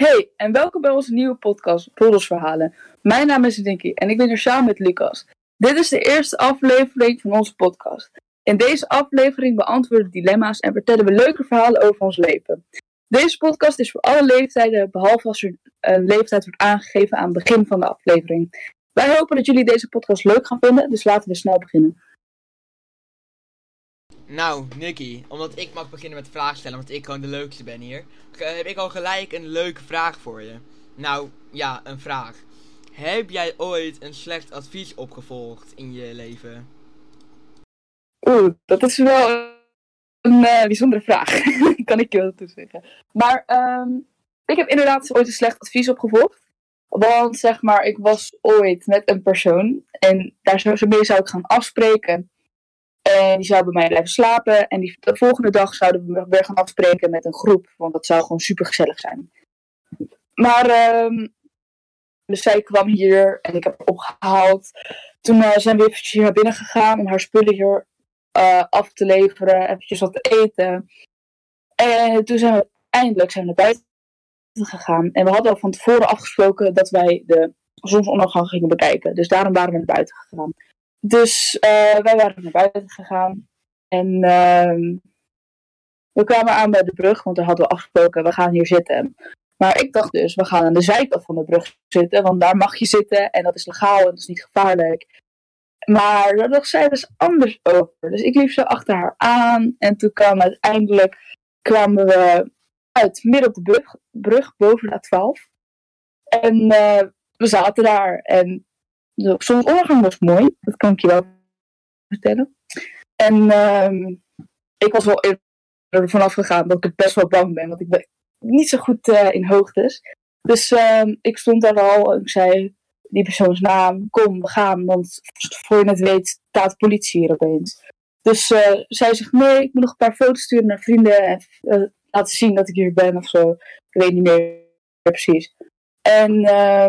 Hey, en welkom bij onze nieuwe podcast, Verhalen. Mijn naam is Dinky en ik ben hier samen met Lucas. Dit is de eerste aflevering van onze podcast. In deze aflevering beantwoorden we dilemma's en vertellen we leuke verhalen over ons leven. Deze podcast is voor alle leeftijden, behalve als er een leeftijd wordt aangegeven aan het begin van de aflevering. Wij hopen dat jullie deze podcast leuk gaan vinden, dus laten we snel beginnen. Nou, Nicky, omdat ik mag beginnen met vragen stellen, want ik gewoon de leukste ben hier, heb ik al gelijk een leuke vraag voor je. Nou, ja, een vraag. Heb jij ooit een slecht advies opgevolgd in je leven? Oeh, dat is wel een uh, bijzondere vraag. kan ik je wel toezeggen. Maar um, ik heb inderdaad ooit een slecht advies opgevolgd. Want zeg maar, ik was ooit met een persoon en daar zou, mee zou ik gaan afspreken. En die zou bij mij blijven slapen. En die, de volgende dag zouden we weer gaan afspreken met een groep. Want dat zou gewoon super gezellig zijn. Maar, um, dus zij kwam hier en ik heb opgehaald. Toen uh, zijn we eventjes hier naar binnen gegaan om haar spullen hier uh, af te leveren. Eventjes wat te eten. En toen zijn we eindelijk zijn we naar buiten gegaan. En we hadden al van tevoren afgesproken dat wij de zonsondergang gingen bekijken. Dus daarom waren we naar buiten gegaan. Dus uh, wij waren naar buiten gegaan. En uh, we kwamen aan bij de brug, want we hadden we afgesproken, we gaan hier zitten. Maar ik dacht dus, we gaan aan de zijkant van de brug zitten, want daar mag je zitten en dat is legaal en dat is niet gevaarlijk. Maar daar dacht zij dus anders over. Dus ik liep zo achter haar aan en toen kwam uiteindelijk kwamen we uit midden op de brug, brug boven de A12. En uh, we zaten daar en de zonsondergang was mooi, dat kan ik je wel vertellen. En uh, ik was wel er vanaf gegaan dat ik best wel bang ben, want ik ben niet zo goed uh, in hoogtes. Dus uh, ik stond daar al en ik zei die persoons naam, kom, we gaan, want voor je het weet staat de politie hier opeens. Dus uh, zij zegt, nee, ik moet nog een paar foto's sturen naar vrienden en uh, laten zien dat ik hier ben of zo. Ik weet niet meer precies. En uh,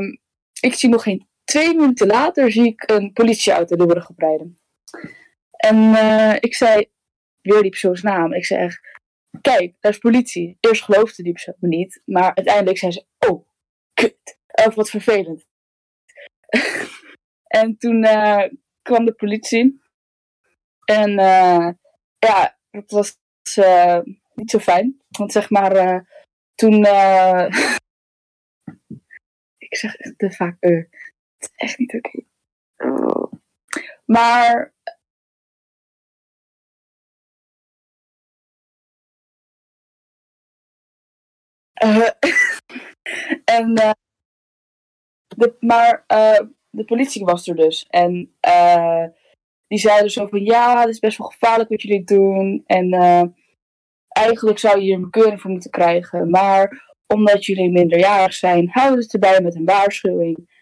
ik zie nog geen twee minuten later zie ik een politieauto de brug oprijden. En uh, ik zei, weer die persoons naam. Ik zeg, kijk, daar is politie. Eerst geloofde die persoon me niet, maar uiteindelijk zei ze, oh, kut. Of wat vervelend. en toen uh, kwam de politie. En uh, ja, het was niet zo fijn. Want zeg maar, toen... ik zeg echt te vaak is echt niet oké. Maar. Uh, en. Uh, de, maar uh, de politie was er dus. En die zeiden zo van ja, het is best wel gevaarlijk wat jullie doen. En eigenlijk zou je hier een bekeuring voor moeten krijgen. Maar omdat jullie minderjarig zijn, houden ze erbij met een waarschuwing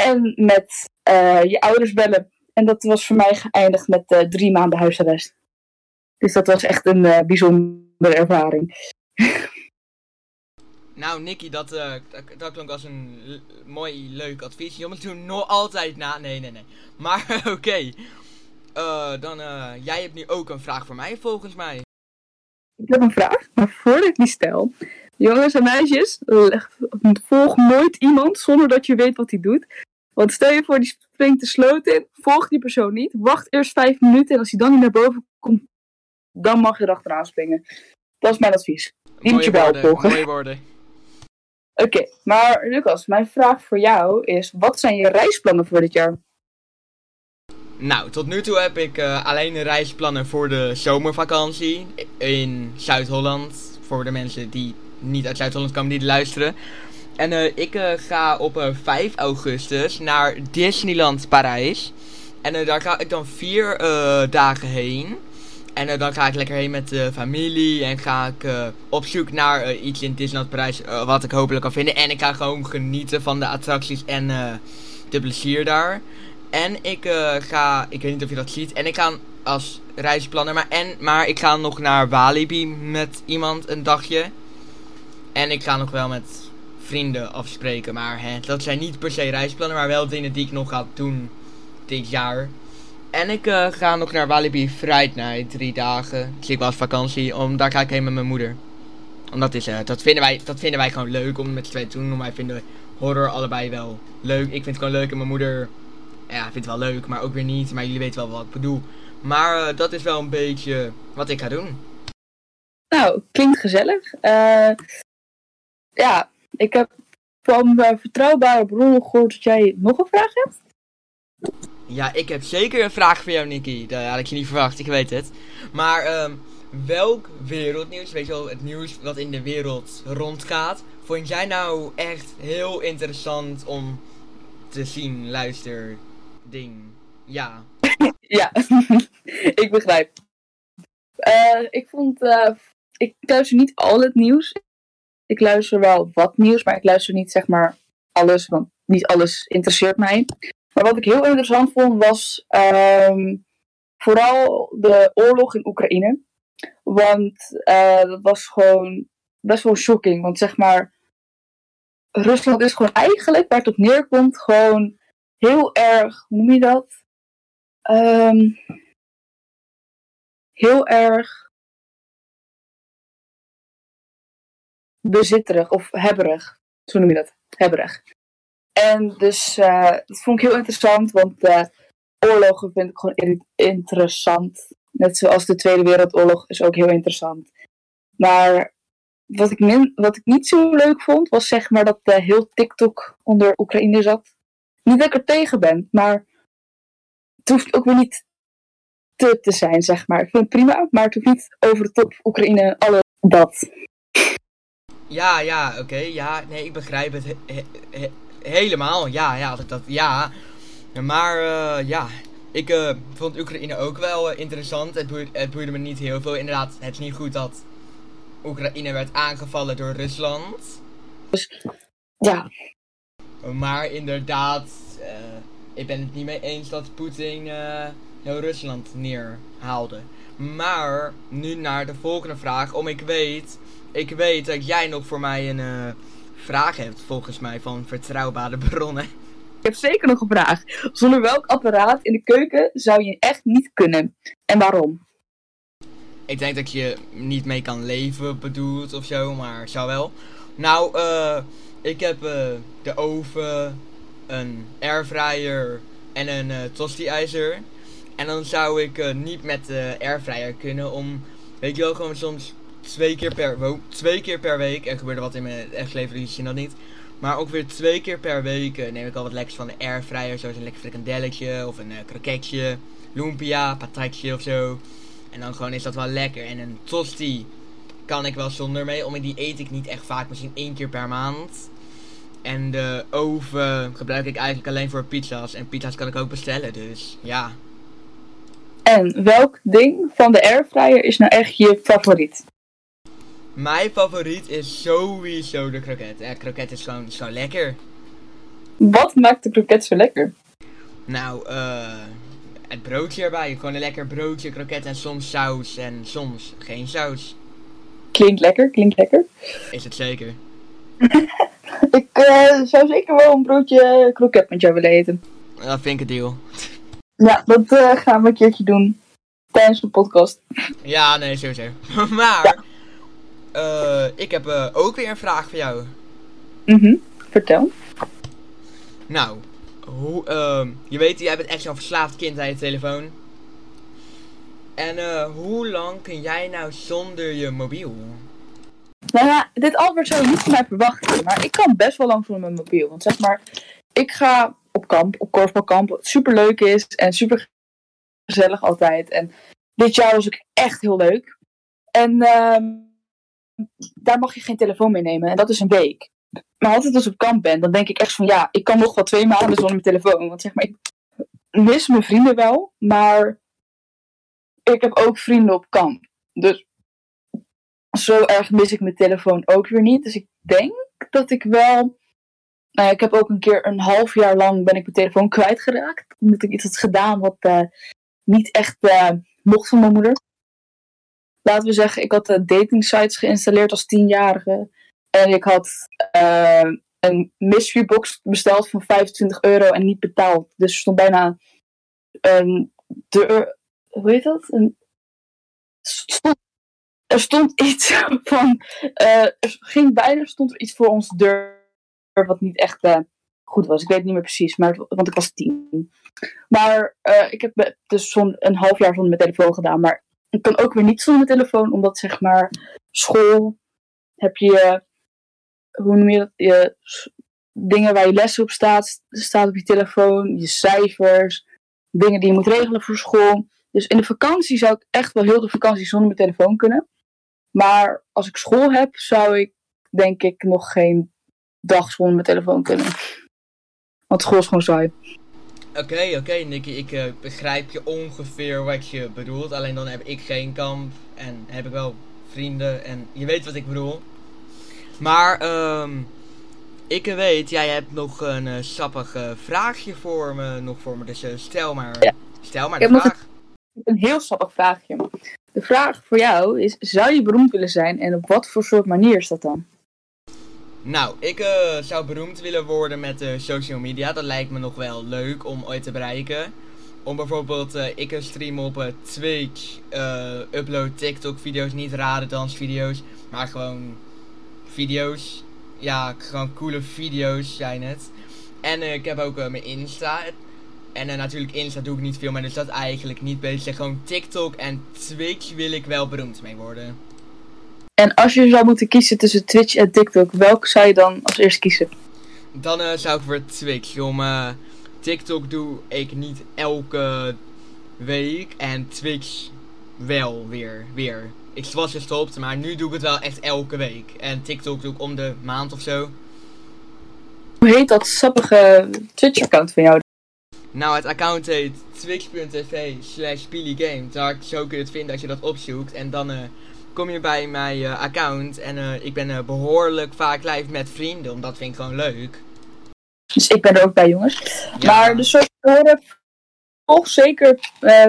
en met uh, je ouders bellen. En dat was voor mij geëindigd met uh, drie maanden huisarrest. Dus dat was echt een uh, bijzondere ervaring. Nou, Nicky, dat, dat, dat klonk als een mooi, leuk advies. Jongens doen nog altijd na. Nee, nee, nee. Maar oké. Okay. dan, jij hebt nu ook een vraag voor mij, volgens mij. Ik heb een vraag, maar voordat ik die stel. Jongens en meisjes, volg nooit iemand zonder dat je weet wat hij doet. Want stel je voor, die springt de sloot in, volg die persoon niet, wacht eerst vijf minuten en als hij dan niet naar boven komt, dan mag je erachteraan springen. Dat is mijn advies. Die moet je wel volgen. Mooie woorden. Oké, maar Lucas, mijn vraag voor jou is, wat zijn je reisplannen voor dit jaar? Nou, tot nu toe heb ik uh, alleen reisplannen voor de zomervakantie in Zuid-Holland. Voor de mensen die niet uit Zuid-Holland komen, die luisteren. En uh, ik uh, ga op uh, 5 augustus naar Disneyland Parijs. En daar ga ik dan vier dagen heen. En dan ga ik lekker heen met de familie. En ga ik op zoek naar iets in Disneyland Parijs. wat ik hopelijk kan vinden. En ik ga gewoon genieten van de attracties en de plezier daar. En ik ga, ik weet niet of je dat ziet. En ik ga als reisplanner. Maar, en, maar ik ga nog naar Walibi met iemand een dagje. En ik ga nog wel met vrienden afspreken. Maar hè, dat zijn niet per se reisplannen, maar wel dingen die ik nog ga doen dit jaar. En ik uh, ga nog naar Walibi Friday drie dagen. Dus ik was vakantie, om, daar ga ik heen met mijn moeder. Omdat is, uh, dat, vinden wij, dat vinden wij gewoon leuk om met z'n tweeën te doen. Wij vinden horror allebei wel leuk. Ik vind het gewoon leuk en mijn moeder ja, vindt het wel leuk, maar ook weer niet. Maar jullie weten wel wat ik bedoel. Maar uh, dat is wel een beetje wat ik ga doen. Nou, klinkt gezellig. Ja, ik heb van uh, vertrouwbare bronnen gehoord dat jij nog een vraag hebt. Ja, ik heb zeker een vraag voor jou, Nicky. Dat had ik je niet verwacht, ik weet het. Maar um, welk wereldnieuws, weet je wel, het nieuws wat in de wereld rondgaat, vond jij nou echt heel interessant om te zien, luister, ding? Ja. ja, ik begrijp. Uh, ik vond, uh, ik luister niet al het nieuws. Ik luister wel wat nieuws, maar ik luister niet zeg maar alles, want niet alles interesseert mij. Maar wat ik heel interessant vond was um, vooral de oorlog in Oekraïne. Want uh, dat was gewoon best wel shocking. Want zeg maar, Rusland is gewoon eigenlijk, waar het op neerkomt, gewoon heel erg, hoe noem je dat? Um, heel erg bezitterig of hebberig. Zo noem je dat, hebberig. En dus uh, dat vond ik heel interessant, want uh, oorlogen vind ik gewoon interessant. Net zoals de Tweede Wereldoorlog is ook heel interessant. Maar wat ik, min, wat ik niet zo leuk vond, was zeg maar dat uh, heel TikTok onder Oekraïne zat. Niet dat ik er tegen ben, maar het hoeft ook weer niet te, te zijn, zeg maar. Ik vind het prima, maar het hoeft niet over de top Oekraïne en alle dat. Ja, ja, oké. Okay, ja, nee, ik begrijp het he, he, helemaal. Ja, ja, dat, dat ja. Maar uh, ja, ik uh, vond Oekraïne ook wel uh, interessant. Het boeide, het boeide me niet heel veel. Inderdaad, het is niet goed dat Oekraïne werd aangevallen door Rusland. Dus, ja. Maar inderdaad, ik ben het niet mee eens dat Poetin heel Rusland neerhaalde. Maar nu naar de volgende vraag. Om ik weet, ik weet dat jij nog voor mij een vraag hebt, volgens mij, van vertrouwbare bronnen. Ik heb zeker nog een vraag. Zonder welk apparaat in de keuken zou je echt niet kunnen? En waarom? Ik denk dat je niet mee kan leven, bedoeld of zo, maar zou wel. Nou, uh, ik heb uh, de oven, een airfryer en een tosti-ijzer. En dan zou ik niet met de airfryer kunnen om, weet je wel, gewoon soms twee keer per, wow, twee keer per week. Er gebeurde wat in mijn echt leven, je dat niet. Maar ook weer twee keer per week uh, neem ik al wat lekkers van de airfryer. Zoals een lekker frikandelletje of een uh, kroketje, lumpia, patatje of zo. En dan gewoon is dat wel lekker. En een tosti kan ik wel zonder mee. Omdat die eet ik niet echt vaak, misschien één keer per maand. En de oven gebruik ik eigenlijk alleen voor pizza's. En pizza's kan ik ook bestellen, dus ja. En welk ding van de airfryer is nou echt je favoriet? Mijn favoriet is sowieso de kroket. Ja, kroket is gewoon zo lekker. Wat maakt de kroket zo lekker? Nou, eh... het broodje erbij. Gewoon een lekker broodje, kroket en soms saus en soms geen saus. Klinkt lekker, klinkt lekker. Is het zeker. ik uh, zou zeker wel een broodje kroket met jou willen eten. Dat vind ik een deal. Ja, dat uh, gaan we een keertje doen. Tijdens de podcast. Ja, nee, sowieso. maar... Ja. Uh, ik heb uh, ook weer een vraag voor jou. Mhm, mm vertel. Nou, hoe, uh, je weet, jij bent echt zo'n verslaafd kind aan je telefoon. En hoe lang kun jij nou zonder je mobiel? Nou ja, dit antwoord zou je niet van mij verwachten, maar ik kan best wel lang zonder mijn mobiel. Want zeg maar, ik ga op kamp, op korfbalkamp, wat super leuk is en super gezellig altijd. En dit jaar was ook echt heel leuk. En ehm daar mag je geen telefoon mee nemen. En dat is een week. Maar als ik dus op kamp ben, dan denk ik echt van ja, ik kan nog wel twee maanden zonder mijn telefoon. Want zeg maar, ik mis mijn vrienden wel, maar ik heb ook vrienden op kamp. Dus zo erg mis ik mijn telefoon ook weer niet. Dus ik denk dat ik wel. Nou ik heb ook een keer een half jaar lang ben ik mijn telefoon kwijtgeraakt. Omdat ik iets had gedaan wat uh, niet echt uh, mocht van mijn moeder laten we zeggen, ik had uh, dating sites geïnstalleerd als tienjarige. En ik had een mystery box besteld van 25 euro en niet betaald. Dus er stond bijna een deur, hoe heet dat? Een, stond er stond iets van. eh, er ging bijna stond er iets voor onze deur. Wat niet echt eh, goed was. Ik weet het niet meer precies, maar, want ik was tien. Maar eh, ik heb dus zon, een half jaar zonder mijn telefoon gedaan. Maar ik kan ook weer niet zonder mijn telefoon, omdat zeg maar school heb je. Hoe noem je dat? Je, dingen waar je lessen op staat, staat op je telefoon, je cijfers, dingen die je moet regelen voor school. Dus in de vakantie zou ik echt wel heel de vakantie zonder mijn telefoon kunnen. Maar als ik school heb, zou ik denk ik nog geen dag zonder mijn telefoon kunnen. Want school is gewoon saai. Oké, oké, Nicky, ik eh, begrijp je ongeveer wat je bedoelt. Alleen dan heb ik geen kamp en heb ik wel vrienden en je weet wat ik bedoel. Maar, ehm, ik weet, jij hebt nog een eh, sappig eh, vraagje voor me, nog voor me, dus stel maar, Ja. stel maar de vraag. Ik heb een heel sappig vraagje. De vraag voor jou is: zou je beroemd willen zijn en op wat voor soort manier is dat dan? Nou, ik eh, zou beroemd willen worden met eh, social media. Dat lijkt me nog wel leuk om ooit te bereiken. Om bijvoorbeeld, eh, ik stream op Twitch, upload TikTok video's, niet rare dansvideo's, maar gewoon video's. Ja, gewoon coole video's zijn het. En ik heb ook mijn Insta. En natuurlijk Insta doe ik niet veel, maar dus dat eigenlijk niet bezig. Gewoon TikTok en Twitch wil ik wel beroemd mee worden. En als je zou moeten kiezen tussen Twitch en TikTok, welke zou je dan als eerst kiezen? Dan eh, zou ik voor Twitch. Om eh, TikTok doe ik niet elke week. En Twitch wel weer. weer. Ik was gestopt, maar nu doe ik het wel echt elke week. En TikTok doe ik om de maand of zo. Hoe heet dat sappige Twitch-account van jou? Nou, het account heet twitch.tv slash Game. Daar zo kun je het vinden als je dat opzoekt. En dan eh, kom je bij mijn eh, account. En eh, ik ben eh, behoorlijk vaak live met vrienden. Omdat vind ik gewoon leuk. Dus ik ben er ook bij, jongens. Ja. Maar dus zoals je horen, volg zeker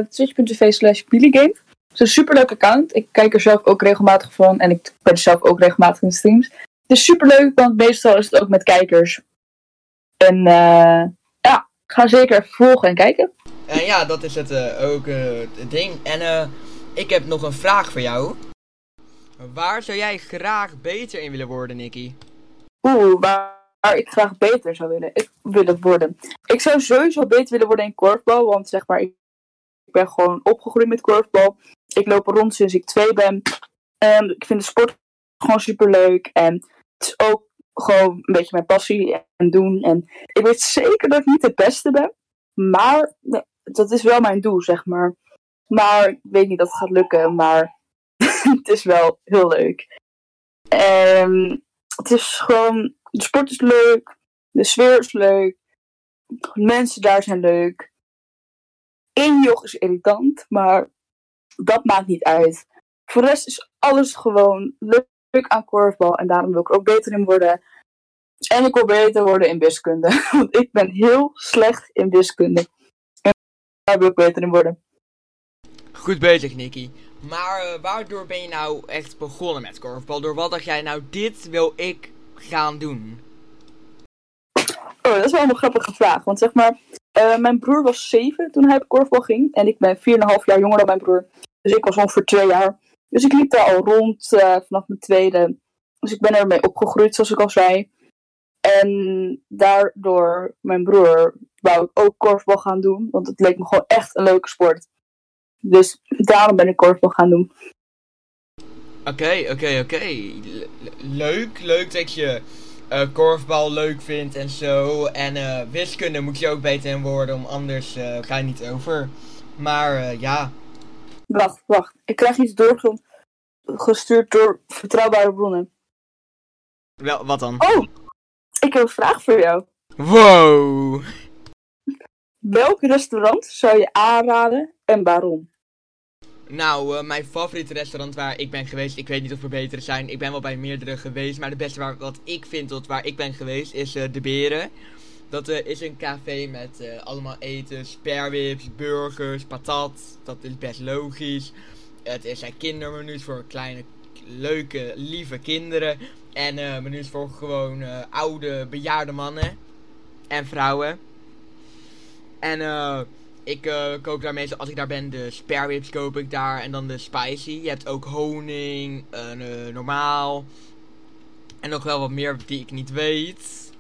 twitch.tv slash Billigame. Het is een superleuk account. Ik kijk er zelf ook regelmatig van. En ik ben zelf ook regelmatig in streams. Het is superleuk, want meestal is het ook met kijkers. En ja, ga zeker volgen en kijken. En ja, dat is het ook het ding. En ik heb nog een vraag voor jou. Waar zou jij graag beter in willen worden, Nicky? Oeh, waar ik graag beter zou willen, ik, willen worden. Ik zou sowieso beter willen worden in korfbal, want zeg maar, ik, ben gewoon opgegroeid met korfbal. Ik loop rond sinds ik twee ben. En ik vind de sport gewoon super leuk. En het is ook gewoon een beetje mijn passie en doen. En ik weet zeker dat ik niet de beste ben. Maar dat is wel mijn doel, zeg maar. Maar ik weet niet dat het gaat lukken, maar het is wel heel leuk. En het is gewoon, de sport is leuk, de sfeer is leuk, de mensen daar zijn leuk. Eén joch is irritant, maar dat maakt niet uit. Voor de rest is alles gewoon leuk aan korfbal en daarom wil ik er ook beter in worden. En ik wil beter worden in wiskunde, want ik ben heel slecht in wiskunde. En daar wil ik beter in worden. Goed bezig, Nicky. Maar eh, waardoor ben je nou echt begonnen met korfbal? Door wat dacht jij nou, dit wil ik gaan doen? Oh, dat is wel een grappige vraag. Want zeg maar, eh, mijn broer was zeven toen hij op korfbal ging. En ik ben 4,5 jaar jonger dan mijn broer. Dus ik was ongeveer twee jaar. Dus ik liep daar al rond eh, vanaf mijn tweede. Dus ik ben ermee opgegroeid, zoals ik al zei. En daardoor, mijn broer, wou ik ook korfbal gaan doen. Want het leek me gewoon echt een leuke sport. Dus daarom ben ik korfbal gaan doen. Oké, oké, oké. Le- le- Leuk, leuk dat je eh, korfbal leuk vindt en zo. En eh, wiskunde moet je ook beter in worden, om anders eh, ga je niet over. Maar ja, Wacht, wacht. Ik krijg iets doorgestuurd door vertrouwbare bronnen. wel, wat dan? Oh, ik heb een vraag voor jou. Wow! Welk restaurant zou je aanraden en waarom? Nou, eh, mijn favoriete restaurant waar ik ben geweest, ik weet niet of er betere zijn. Ik ben wel bij meerdere geweest, maar de beste waar, wat ik vind tot waar ik ben geweest is eh, De Beren. Dat eh, is een café met allemaal eten, sperwips, burgers, patat. Dat is best logisch. Het is zijn kindermenu's voor kleine, leuke, lieve kinderen. En menus voor gewoon oude, bejaarde mannen en vrouwen. En eh ik uh, koop daar meestal, als ik daar ben, de spare ribs koop ik daar. En dan de spicy. Je hebt ook honing, uh, normaal. En nog wel wat meer die ik niet weet.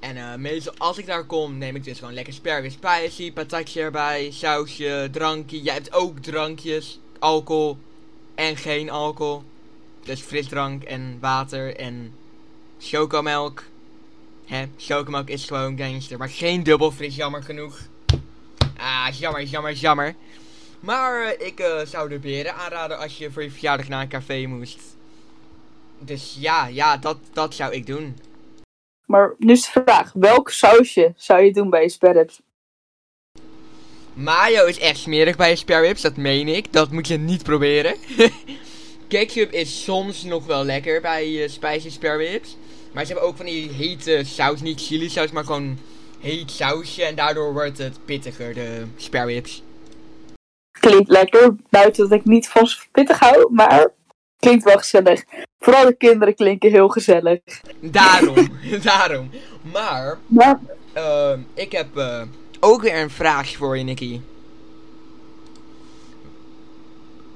En uh, meestal als ik daar kom, neem ik dus gewoon lekker spare ribs spicy. Patatje erbij, sausje, drankje. Jij hebt ook drankjes, alcohol en geen alcohol. Dus frisdrank en water en chocomelk. Hè, chocomelk is gewoon gangster, maar geen dubbel fris, jammer genoeg. Ah, jammer, jammer, jammer. Maar uh, ik uh, zou de beren aanraden als je voor je verjaardag naar een café moest. Dus ja, ja, dat, dat zou ik doen. Maar nu is de vraag, welk sausje zou je doen bij je spare ribs? Mayo is echt smerig bij je spare ribs, dat meen ik. Dat moet je niet proberen. Ketchup is soms nog wel lekker bij je spicy spare ribs. Maar ze hebben ook van die hete saus, niet chili saus, maar gewoon heet sausje. En daardoor wordt het pittiger, de spare ribs. Klinkt lekker, buiten dat ik niet van pittig hou, maar klinkt wel gezellig. Vooral de kinderen klinken heel gezellig. Daarom, daarom. Maar, uh, ik heb uh, ook weer een vraagje voor je, Nicky.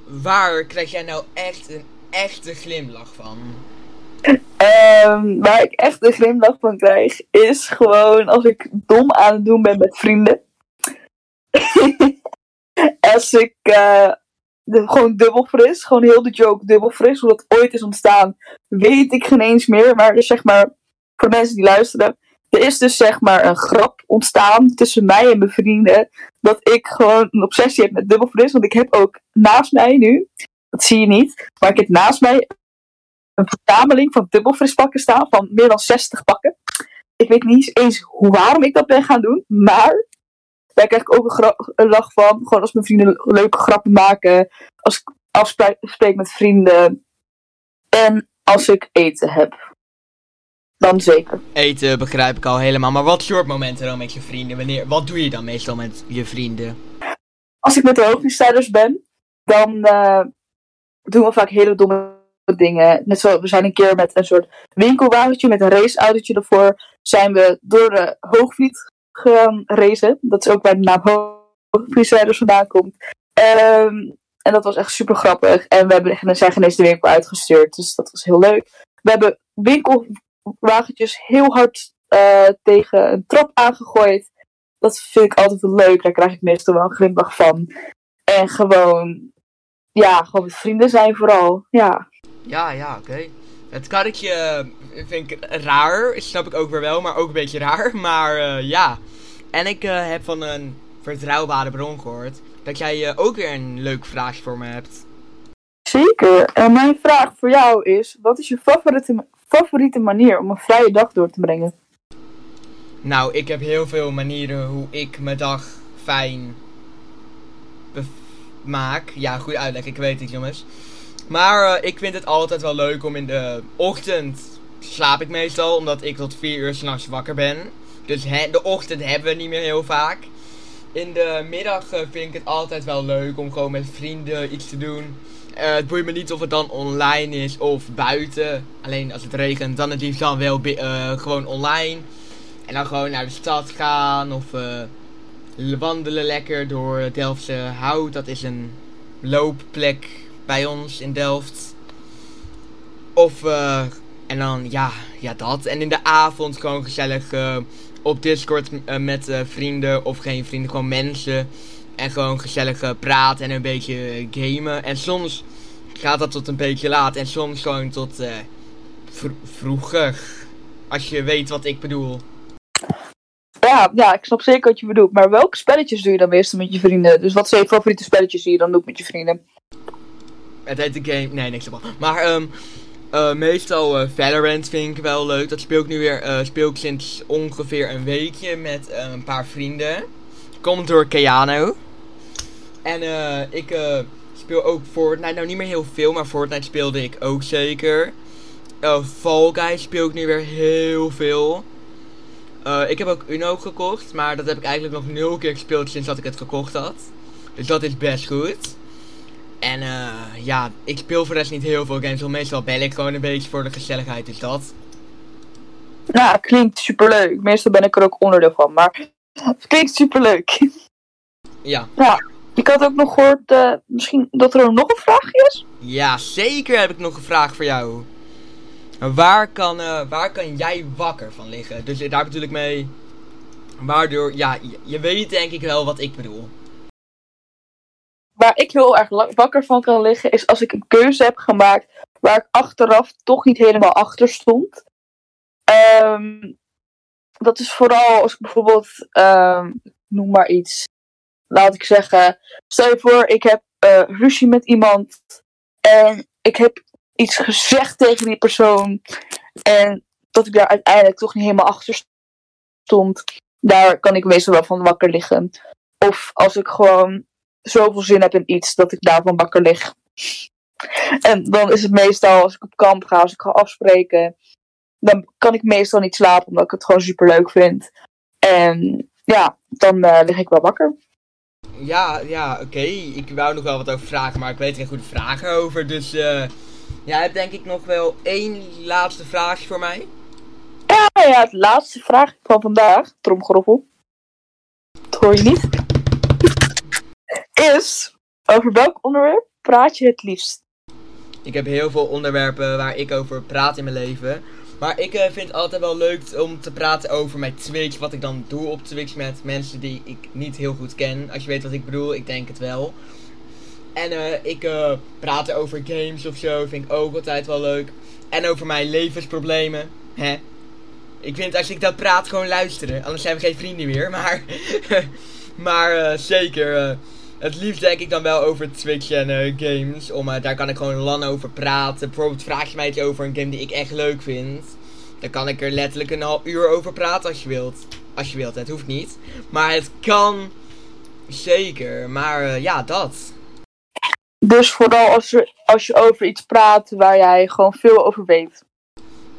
Waar krijg jij nou echt een echte glimlach van? Um, waar ik echt een glimlach van krijg, is gewoon als ik dom aan het doen ben met vrienden. als ik uh, de, gewoon dubbel fris, gewoon heel de joke dubbel fris, hoe dat ooit is ontstaan, weet ik geen eens meer. Maar zeg maar, voor mensen die luisteren, er is dus zeg maar een grap ontstaan tussen mij en mijn vrienden, dat ik gewoon een obsessie heb met dubbel fris. Want ik heb ook naast mij nu, dat zie je niet, maar ik heb naast mij een verzameling van dubbelfrispakken staan van meer dan 60 pakken. Ik weet niet eens hoe, waarom ik dat ben gaan doen, maar daar krijg ik ook een, een lach van. Gewoon als mijn vrienden leuke grappen maken, als ik afspreek met vrienden en als ik eten heb. Dan zeker. Eten begrijp ik al helemaal. Maar wat soort momenten dan met je vrienden? Wanneer, wat doe je dan meestal met je vrienden? Als ik met de hoogtestrijders ben, dan uh, doen we vaak hele domme dingen. Net zo, we zijn een keer met een soort winkelwagentje met een raceautootje ervoor. Zijn we door de Hoogvliet gaan racen. Dat is ook waar de naam Hoogvlietstrijders vandaan komt. Um, en dat was echt super grappig. En we hebben, zijn geen de winkel uitgestuurd. Dus dat was heel leuk. We hebben winkelwagentjes heel hard uh, tegen een trap aangegooid. Dat vind ik altijd wel leuk. Daar krijg ik meestal wel een glimlach van. En gewoon, ja, gewoon vrienden zijn vooral. Ja. Ja, ja, oké. Okay. Het karretje uh, vind ik raar, snap ik ook weer wel, maar ook een beetje raar. Maar uh, ja. En ik uh, heb van een vertrouwbare bron gehoord dat jij ook weer een leuk vraagje voor me hebt. Zeker. En mijn vraag voor jou is: wat is je favoriete, favoriete manier om een vrije dag door te brengen? Nou, ik heb heel veel manieren hoe ik mijn dag fijn maak. Ja, goed uitleg, ik weet het jongens. Maar uh, ik vind het altijd wel leuk om in de ochtend slaap ik meestal, omdat ik tot 4 uur s'nachts wakker ben. Dus de ochtend hebben we niet meer heel vaak. In de middag uh, vind ik het altijd wel leuk om gewoon met vrienden iets te doen. Uh, het boeit me niet of het dan online is of buiten. Alleen als het regent, dan het dan wel gewoon online. En dan gewoon naar de stad gaan of wandelen lekker door het Delftse Hout. Dat is een loopplek bij ons in Delft. Of, uh, en dan, ja, ja, dat. En in de avond gewoon gezellig uh, op Discord uh, met vrienden of geen vrienden, gewoon mensen. En gewoon gezellig praten en een beetje gamen. En soms gaat dat tot een beetje laat. En soms gewoon tot vro vroeger. Als je weet wat ik bedoel. Ja, ja, ik snap zeker wat je bedoelt. Maar welke spelletjes doe je dan meestal met je vrienden? Dus wat zijn je favoriete spelletjes die je dan doet met je vrienden? Het heet de game. Nee, niks ervan. Maar um, uh, meestal uh, Valorant vind ik wel leuk. Dat speel ik nu weer. Uh, speel ik sinds ongeveer een weekje met een paar vrienden. Komt door Keanu. En ik speel ook Fortnite. Nou, niet meer heel veel, maar Fortnite speelde ik ook zeker. Fall Guys speel ik nu weer heel veel. ik heb ook Uno gekocht, maar dat heb ik eigenlijk nog nul keer gespeeld sinds dat ik het gekocht had. Dus dat is best goed. En uh, ja, ik speel voor de rest niet heel veel games. Meestal bel ik gewoon een beetje voor de gezelligheid, is dat. Ja, klinkt superleuk. Meestal ben ik er ook onderdeel van, maar het klinkt superleuk. Ja. Ja. Ik had ook nog gehoord, eh, misschien dat er nog een vraagje is. Ja, zeker heb ik nog een vraag voor jou. Waar kan, eh, waar kan jij wakker van liggen? Dus daar bedoel ik mee. Waardoor, ja, je, je weet denk ik wel wat ik bedoel. Waar ik heel erg wakker van kan liggen, is als ik een keuze heb gemaakt waar ik achteraf toch niet helemaal achter stond. Ehm, dat is vooral als ik bijvoorbeeld, ehm, noem maar iets. Laat ik zeggen, stel je voor, ik heb eh, ruzie met iemand en ik heb iets gezegd tegen die persoon en dat ik daar uiteindelijk toch niet helemaal achter stond. Daar kan ik meestal wel van wakker liggen. Of als ik gewoon zoveel zin heb in iets dat ik daarvan wakker lig. En dan is het meestal als ik op kamp ga, als ik ga afspreken, dan kan ik meestal niet slapen omdat ik het gewoon super leuk vind. En ja, dan eh, lig ik wel wakker. Ja, ja, oké. Ik wou nog wel wat over vragen, maar ik weet er geen goede vragen over. Dus eh jij hebt denk ik nog wel één laatste vraagje voor mij. Ja, ja, het laatste vraag van vandaag, tromgeroffel. Dat hoor je niet. Is, over welk onderwerp praat je het liefst? Ik heb heel veel onderwerpen waar ik over praat in mijn leven. Maar ik eh, vind het altijd wel leuk om te praten over mijn Twitch. Wat ik dan doe op Twitch met mensen die ik niet heel goed ken. Als je weet wat ik bedoel, ik denk het wel. En eh, ik eh, praat over games of zo, vind ik ook altijd wel leuk. En over mijn levensproblemen. Hè? Ik vind als ik dat praat gewoon luisteren. Anders zijn we geen vrienden meer. Maar, maar zeker. Het liefst denk ik dan wel over Twitch en eh, games. Om, eh, daar kan ik gewoon lang over praten. Bijvoorbeeld vraag je mij iets over een game die ik echt leuk vind. Dan kan ik er letterlijk een half uur over praten als je wilt. Als je wilt, het hoeft niet. Maar het kan zeker. Maar eh, ja, dat. Dus vooral als je, als je over iets praat waar jij gewoon veel over weet.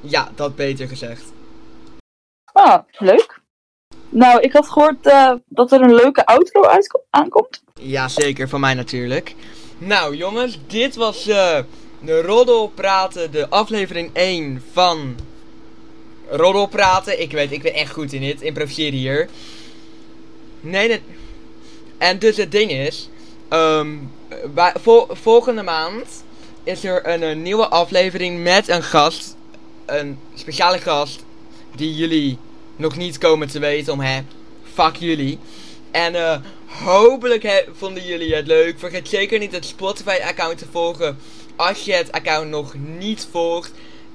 Ja, dat beter gezegd. Ah, leuk. Nou, ik had gehoord eh, dat er een leuke outro aankomt. Ja, zeker. Van mij natuurlijk. Nou, jongens. Dit was eh, de Roddelpraten. De aflevering 1 van Roddelpraten. Ik weet, ik ben echt goed in dit. Improviseer hier. Nee, dat... En dus het ding is... ehm, volgende maand is er een, nieuwe aflevering met een gast. Een speciale gast. Die jullie nog niet komen te weten om hè. Fuck jullie. En eh, hopelijk vonden jullie het leuk. Vergeet zeker niet het Spotify-account te volgen. Als je het account nog niet volgt.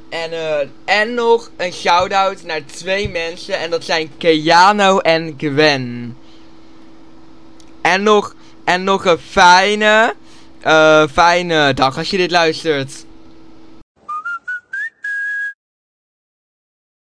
En, eh, en nog een shout-out naar twee mensen. En dat zijn Keanu en Gwen. En nog, en nog een fijne, eh, fijne dag als je dit luistert.